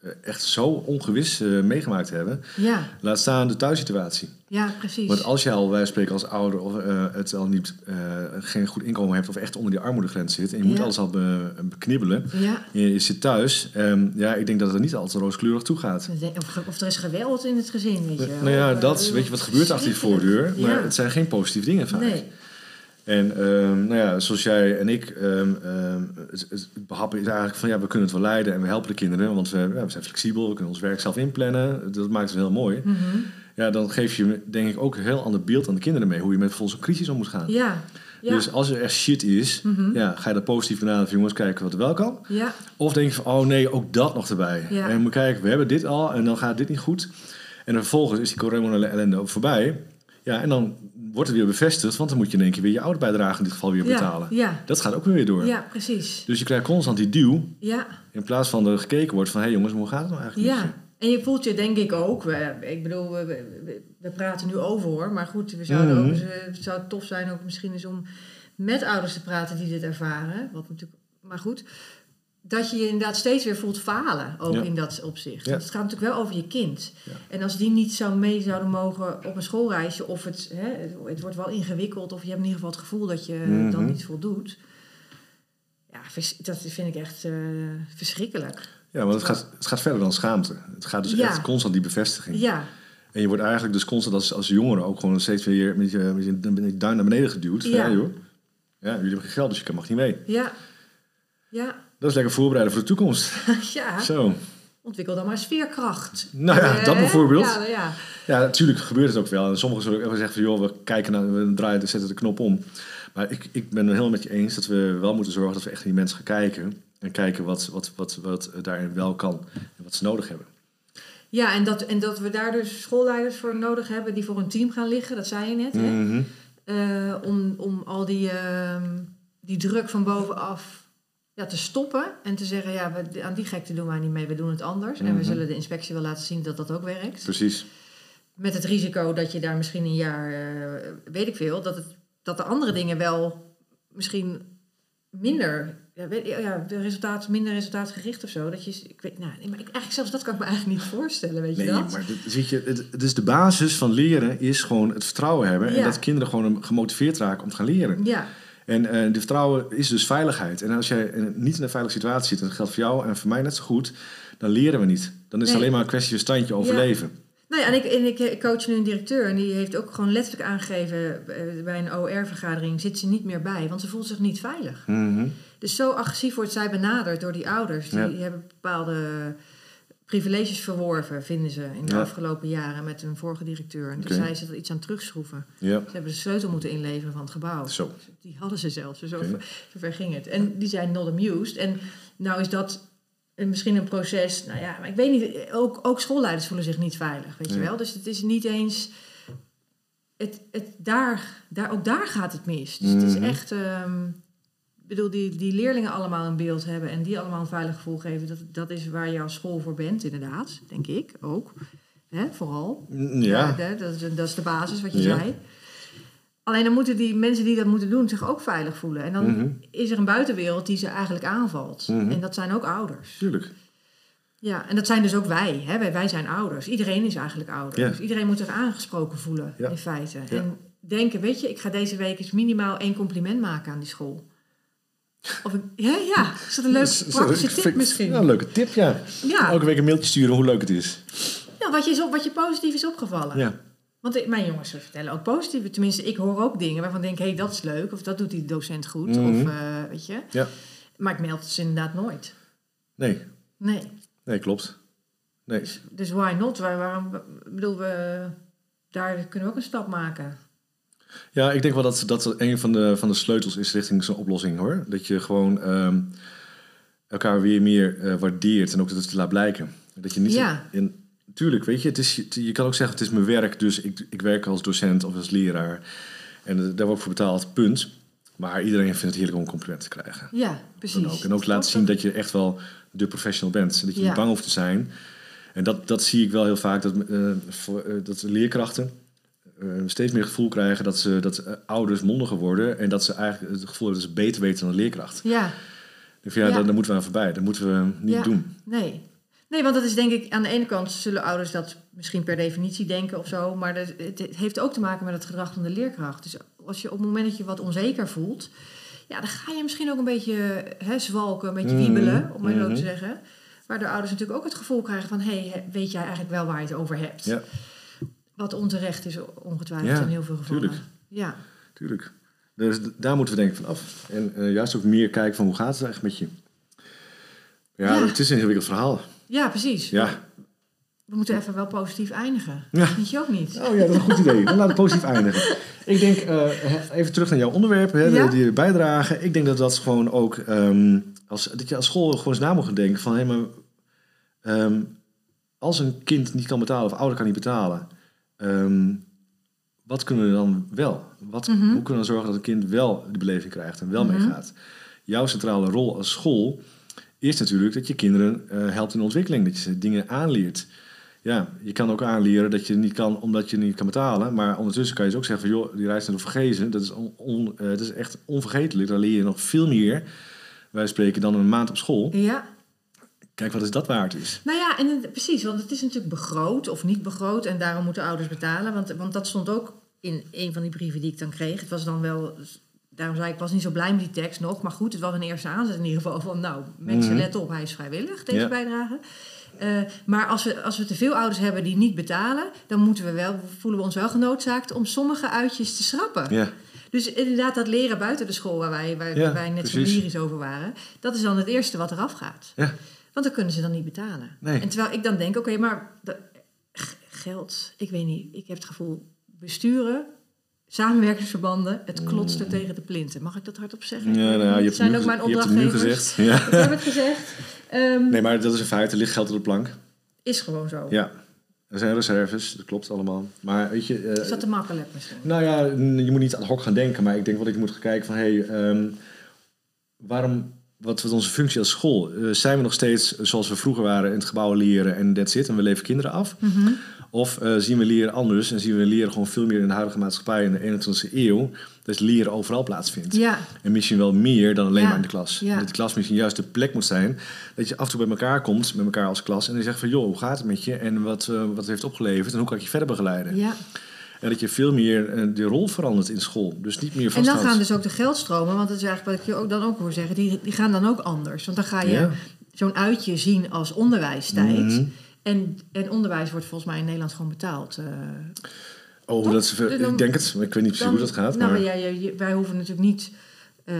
eh, echt zo ongewis eh, meegemaakt hebben. ja, Laat staan de thuissituatie. ja, precies. Want als je al, wij spreken als ouder, of eh, het al niet, eh, geen goed inkomen hebt of echt onder die armoedegrens zit en je moet alles al be- beknibbelen. ja, Je, je zit thuis. ehm, ja, ik denk dat het er niet altijd rooskleurig toe gaat. of, of er is geweld in het gezin, weet je. Nou ja, dat, weet je wat gebeurt achter die voordeur? Maar Ja. het zijn geen positieve dingen vaak. Nee, En ehm, nou ja, zoals jij en ik, ehm, het, het behappen is eigenlijk van ja, we kunnen het wel leiden en we helpen de kinderen, want we, ja, we zijn flexibel, we kunnen ons werk zelf inplannen. Dat maakt het heel mooi. Mhm. Ja, dan geef je denk ik ook een heel ander beeld aan de kinderen mee, hoe je met volgens een crisis om moet gaan. ja, Ja. Dus als er echt shit is, Mhm. ja, ga je dat positief benaderen van jongens, kijken wat er wel kan. Ja, Of denk je van, oh nee, ook dat nog erbij. Ja. En moet kijken, we hebben dit al en dan gaat dit niet goed. En vervolgens is die corona ellende ook voorbij. Ja, en dan wordt het weer bevestigd, want dan moet je in één keer weer je ouderbijdrage in dit geval weer betalen. ja, Dat gaat ook weer door. ja, precies. Dus je krijgt constant die duw, Ja, in plaats van er gekeken wordt van, hé hey jongens, hoe gaat het nou eigenlijk ja. En je voelt je denk ik ook, we, ik bedoel, we, we, we praten nu over hoor, maar goed, we zouden Mhm. ook, het zou tof zijn ook misschien eens om met ouders te praten die dit ervaren. Wat natuurlijk, maar goed, dat je je inderdaad steeds weer voelt falen, ook Ja. in dat opzicht. Ja. Het gaat natuurlijk wel over je kind. Ja. En als die niet zou mee zouden mogen op een schoolreisje, of het, hè, het, wordt wel ingewikkeld, of je hebt in ieder geval het gevoel dat je Mhm. dan niet voldoet. Ja, dat vind ik echt eh, verschrikkelijk. Ja, want het gaat, het gaat verder dan schaamte. Het gaat dus echt constant die bevestiging. Ja, En je wordt eigenlijk dus constant als, als jongere ook gewoon steeds weer met je, met je duim naar beneden geduwd. Ja. Ja, joh. Ja, jullie hebben geen geld, dus je mag niet mee. ja, ja, Dat is lekker voorbereiden voor de toekomst. ja. Zo. Ontwikkel dan maar sfeerkracht. Nou ja, Eh, dat bijvoorbeeld. Ja, ja. Ja, natuurlijk gebeurt het ook wel. En sommigen zullen zeggen van... joh, we kijken naar, we draaien, zetten de knop om. Maar ik, ik ben het helemaal met je eens dat we wel moeten zorgen... dat we echt naar die mensen gaan kijken. En kijken wat, wat, wat, wat daarin wel kan. En wat ze nodig hebben. ja en, dat, en dat we daar dus schoolleiders voor nodig hebben die voor een team gaan liggen, dat zei je net. Hè? Mhm. Eh, om, om al die, ehm, die druk van bovenaf ja, te stoppen en te zeggen, ja, we, aan die gekte doen wij niet mee, we doen het anders. En we Mhm. zullen de inspectie wel laten zien dat dat ook werkt. Precies. Met het risico dat je daar misschien een jaar, eh, weet ik veel, dat, het, dat de andere dingen wel misschien minder, ja, weet, ja, de resultaat, minder resultaatgericht of zo. Dat je, ik weet, nou, maar ik, eigenlijk zelfs dat kan ik me eigenlijk niet voorstellen, weet je Nee, dat? maar dit, je, het, is de basis van leren is gewoon het vertrouwen hebben. En dat kinderen gewoon gemotiveerd raken om te gaan leren. Ja, En eh de vertrouwen is dus veiligheid. En als jij niet in een veilige situatie zit, en dat geldt voor jou en voor mij net zo goed, dan leren we niet. Dan is het alleen maar een kwestie van standje overleven. Nou ja, en ik, en ik, ik coach nu een directeur en die heeft ook gewoon letterlijk aangegeven eh, bij een OR-vergadering zit ze niet meer bij, want ze voelt zich niet veilig. Mhm. Dus zo agressief wordt zij benaderd door die ouders. Die Ja. hebben bepaalde privileges verworven, vinden ze, in de Ja. afgelopen jaren met hun vorige directeur. En toen zei ze er iets aan terugschroeven. Ja, Ze hebben de sleutel moeten inleveren van het gebouw. zo. Die hadden ze zelfs, dus ver ging het. En die zijn not amused. En nou is dat misschien een proces, nou ja, maar ik weet niet, ook, ook schoolleiders voelen zich niet veilig, weet je wel. Dus het is niet eens, het, het, daar, daar, ook daar gaat het mis. Dus het is Mhm. echt, ehm, bedoel, die, die leerlingen allemaal een beeld hebben en die allemaal een veilig gevoel geven, dat, dat is waar als school voor bent, inderdaad, denk ik ook. Hè, vooral. Mm, Ja, Ja, dat, is, dat is de basis wat je Ja. zei. Alleen dan moeten die mensen die dat moeten doen zich ook veilig voelen. En dan Mhm. is er een buitenwereld die ze eigenlijk aanvalt. Mhm. En dat zijn ook ouders. tuurlijk. Ja, en dat zijn dus ook wij. Hè? Wij, wij zijn ouders. Iedereen is eigenlijk ouder. Ja. Dus iedereen moet zich aangesproken voelen, in feite. En denken, weet je, ik ga deze week eens minimaal één compliment maken aan die school. Of ja, ja. Is dat een leuke praktische vind tip misschien? Ja, een leuke tip, ja. Ja, Elke week een mailtje sturen hoe leuk het is. ja wat, je is op, wat je positief is opgevallen. Ja, Want ik- mijn jongens vertellen ook positieve. Tenminste, ik hoor ook dingen waarvan ik denk... hé, hey, dat is leuk. Of dat doet die docent goed. Mhm. Of eh, weet je. Ja. Maar ik meld ze inderdaad nooit. nee, Nee. nee, klopt. Nee. Dus why not? Waar, waarom... Bedoel, we, daar kunnen we ook een stap maken. Ja, ik denk wel dat dat een van de, van de sleutels is richting zo'n oplossing hoor. Dat je gewoon ehm, elkaar weer meer eh, waardeert en ook dat het laat blijken. Dat je niet. Ja. In, tuurlijk, weet je, het is, je kan ook zeggen: het is mijn werk, dus ik, ik werk als docent of als leraar. En eh, daar word ik voor betaald, punt. Maar iedereen vindt het heerlijk om een compliment te krijgen. Ja, precies. Ook. En ook laten zien dat je echt wel de professional bent. En dat je Ja. niet bang hoeft te zijn. En dat, dat zie ik wel heel vaak, dat, eh, voor, dat leerkrachten eh, steeds meer het gevoel krijgen dat, ze, dat eh, ouders mondiger worden. En dat ze eigenlijk het gevoel hebben dat ze beter weten dan de leerkracht. Ja, Dus ja, Ja. Daar, daar moeten we aan voorbij. Dat moeten we niet Ja. doen. nee. Nee, want dat is denk ik... Aan de ene kant zullen ouders dat misschien per definitie denken of zo. Maar dat, het, heeft ook te maken met het gedrag van de leerkracht. Dus als je op het moment dat je wat onzeker voelt... Ja, dan ga je misschien ook een beetje hè, zwalken, een beetje Mhm. wiebelen, om maar zo Mhm. te zeggen. Waardoor ouders natuurlijk ook het gevoel krijgen van... hé, hey, weet jij eigenlijk wel waar je het over hebt? Ja. Wat onterecht is, ongetwijfeld Ja, in heel veel gevallen. tuurlijk. Ja, Tuurlijk. Dus daar moeten we denk ik van af. En eh, juist ook meer kijken van hoe gaat het eigenlijk met je. Ja, Ja. het is een ingewikkeld verhaal. ja precies. Ja, we moeten even wel positief eindigen. Ja. Vind je ook niet? Oh ja, dat is een goed idee. Dan laten we positief eindigen. Ik denk, eh, even terug naar jouw onderwerp, hè, Ja? die bijdragen. Ik denk dat dat gewoon ook, ehm, als, dat je als school gewoon eens na moet gaan denken van, hé, maar ehm, als een kind niet kan betalen of ouder kan niet betalen, ehm, wat kunnen we dan wel? Wat, Mhm. Hoe kunnen we zorgen dat een kind wel de beleving krijgt en wel Mhm. meegaat? Jouw centrale rol als school is natuurlijk dat je kinderen eh, helpt in ontwikkeling, dat je ze dingen aanleert. Ja, je kan ook aanleren dat je niet kan omdat je niet kan betalen. Maar ondertussen kan je dus ook zeggen van joh, die reis naar de Vergezen, dat is, on, on- eh, dat is echt onvergetelijk. Daar leer je nog veel meer, wij spreken, dan een maand op school. Ja. Kijk wat is dat waard is. Nou ja, en het- precies, want het is natuurlijk begroot of niet begroot en daarom moeten ouders betalen. Want, want dat stond ook in een van die brieven die ik dan kreeg. Het was dan wel, daarom zei ik, was niet zo blij met die tekst nog. Maar goed, het was een eerste aanzet in ieder geval van, nou, mensen Mhm. let op, hij is vrijwillig, deze Ja. bijdrage. Eh, maar als we, als we te veel ouders hebben die niet betalen, dan moeten we wel, voelen we ons wel genoodzaakt om sommige uitjes te schrappen. Ja, Dus inderdaad, dat leren buiten de school waar wij, waar, Ja, waar wij net zo lyrisch over waren, dat is dan het eerste wat eraf gaat. ja, Want dan kunnen ze dan niet betalen. Nee. En terwijl ik dan denk, oké, maar geld, ik weet niet. Ik heb het gevoel, besturen, samenwerkingsverbanden, het klotst er tegen de plinten. Mag ik dat hardop zeggen? ja nou, ja, je hebt zijn ook mijn ge- je hebt het nu opdrachtgevers. gezegd. Ja. Ik heb het gezegd. Ehm, Nee, maar dat is een feit. Er ligt geld op de plank. Is gewoon zo. Ja, er zijn reserves, dat klopt allemaal. Maar weet je... eh, Is dat te makkelijk misschien? Nou ja, je moet niet ad hoc gaan denken, maar ik denk wel dat je moet gaan kijken van hé, hey, ehm, waarom, wat is onze functie als school? Eh, zijn we nog steeds zoals we vroeger waren in het gebouw leren en that's it en we leven kinderen af? Mhm. Of eh, zien we leren anders en zien we leren gewoon veel meer in de huidige maatschappij in de 21e eeuw, dat leren overal plaatsvindt? Ja, En misschien wel meer dan alleen Ja, maar in de klas. ja. Dat de klas misschien juist de plek moet zijn. Dat je af en toe bij elkaar komt, met elkaar als klas. En je zegt van, joh, hoe gaat het met je? En wat, eh, wat het heeft opgeleverd? En hoe kan ik je verder begeleiden? ja. En dat je veel meer eh, de rol verandert in school. Dus niet meer En dan gaan dus ook de geldstromen, want dat is eigenlijk wat ik je ook dan ook hoor zeggen, die, die gaan dan ook anders. Want dan ga je Ja. zo'n uitje zien als onderwijstijd. Mhm. En, en onderwijs wordt volgens mij in Nederland gewoon betaald. eh, Oh, Toch? dat is, Dus dan- ik denk het. maar Ik weet niet precies Dan- hoe dat gaat. Nou, maar... maar ja, wij hoeven natuurlijk niet. eh,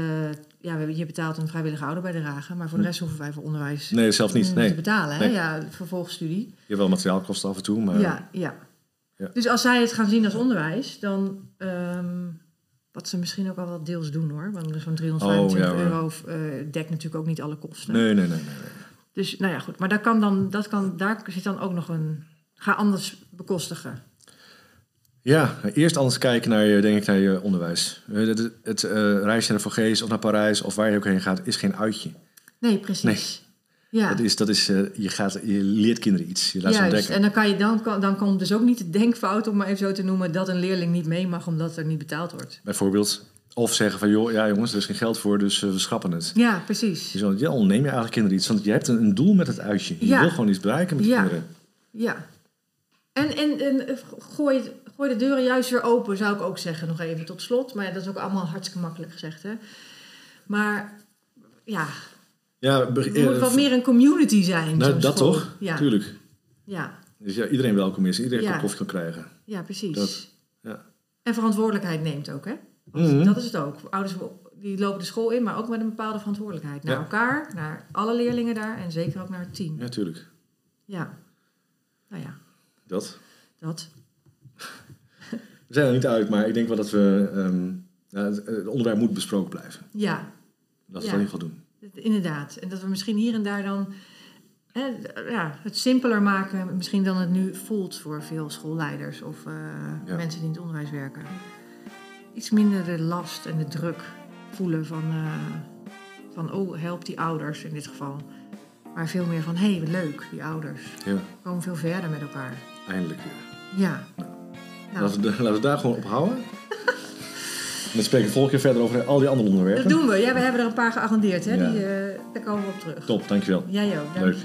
ja, je betaalt een vrijwillige ouderbijdrage, maar voor de rest hoeven wij voor onderwijs Nee, zelf niet. Nee. te betalen. Hè? Nee. Ja, vervolgstudie. Je hebt wel materiaalkosten af en toe, maar... Ja, ja. Ja. Dus als zij het gaan zien als onderwijs, dan. ehm, wat ze misschien ook al wel deels doen hoor. Want zo'n 325 Oh, ja, hoor. euro eh, dekt natuurlijk ook niet alle kosten. Nee, nee, nee. nee, nee. Dus nou ja, goed. Maar daar, kan dan, dat kan, daar zit dan ook nog een. Ga anders bekostigen. Ja, eerst anders kijken naar je, denk ik, naar je onderwijs. Eh, Het, het, het, eh, reisje naar Vogees of naar Parijs of waar je ook heen gaat, is geen uitje. Nee, precies. Ja. Dat is, dat is, eh, je, gaat, je leert kinderen iets. Je laat ze ontdekken. en dan, kan je, dan, kan, dan komt dus ook niet de denkfout, om maar even zo te noemen, dat een leerling niet mee mag omdat er niet betaald wordt. Bijvoorbeeld. Of zeggen van, joh, ja jongens, er is geen geld voor, dus eh, we schrappen het. Ja, precies. Dus ja, ontneem je eigenlijk kinderen iets. Want je hebt een, een doel met het uitje. Je Ja. wil gewoon iets bereiken met Ja. kinderen. Ja. En, en, en eh, gooi, gooi de deuren juist weer open, zou ik ook zeggen, nog even tot slot. Maar ja, dat is ook allemaal hartstikke makkelijk gezegd, hè. Maar ja, Ja, het moet eh, wat meer een community zijn. nou, dat school. toch? Ja, Tuurlijk. ja, Dus ja, iedereen welkom is. Iedereen Ja. kan koffie kan krijgen. ja, precies. Dat, ja. En verantwoordelijkheid neemt ook, hè. Mhm. Dat is het ook. Ouders die lopen de school in, maar ook met een bepaalde verantwoordelijkheid. Naar Ja. elkaar, naar alle leerlingen daar en zeker ook naar het team. Ja, tuurlijk. Ja. Nou ja, Dat. dat. We zijn er niet uit, maar ik denk wel dat we... ehm, ja, het, onderwerp moet besproken blijven. Ja, Dat we dat in ieder geval doen. Inderdaad. En dat we misschien hier en daar dan hè, ja, het simpeler maken, misschien dan het nu voelt voor veel schoolleiders of eh, Ja. mensen die in het onderwijs werken. Iets minder de last en de druk voelen van, eh, van oh, help die ouders in dit geval. Maar veel meer van, hé, hey, leuk, die ouders. Ja, We komen veel verder met elkaar. eindelijk weer. Ja. Nou, Laten, we, laten we daar gewoon op houden. Dan spreken we volgende keer verder over al die andere onderwerpen. dat doen we. Ja, we hebben er een paar geagendeerd. Hè? Ja. Die, eh, daar komen we op terug. Top, dankjewel. Jij ook, Leuk.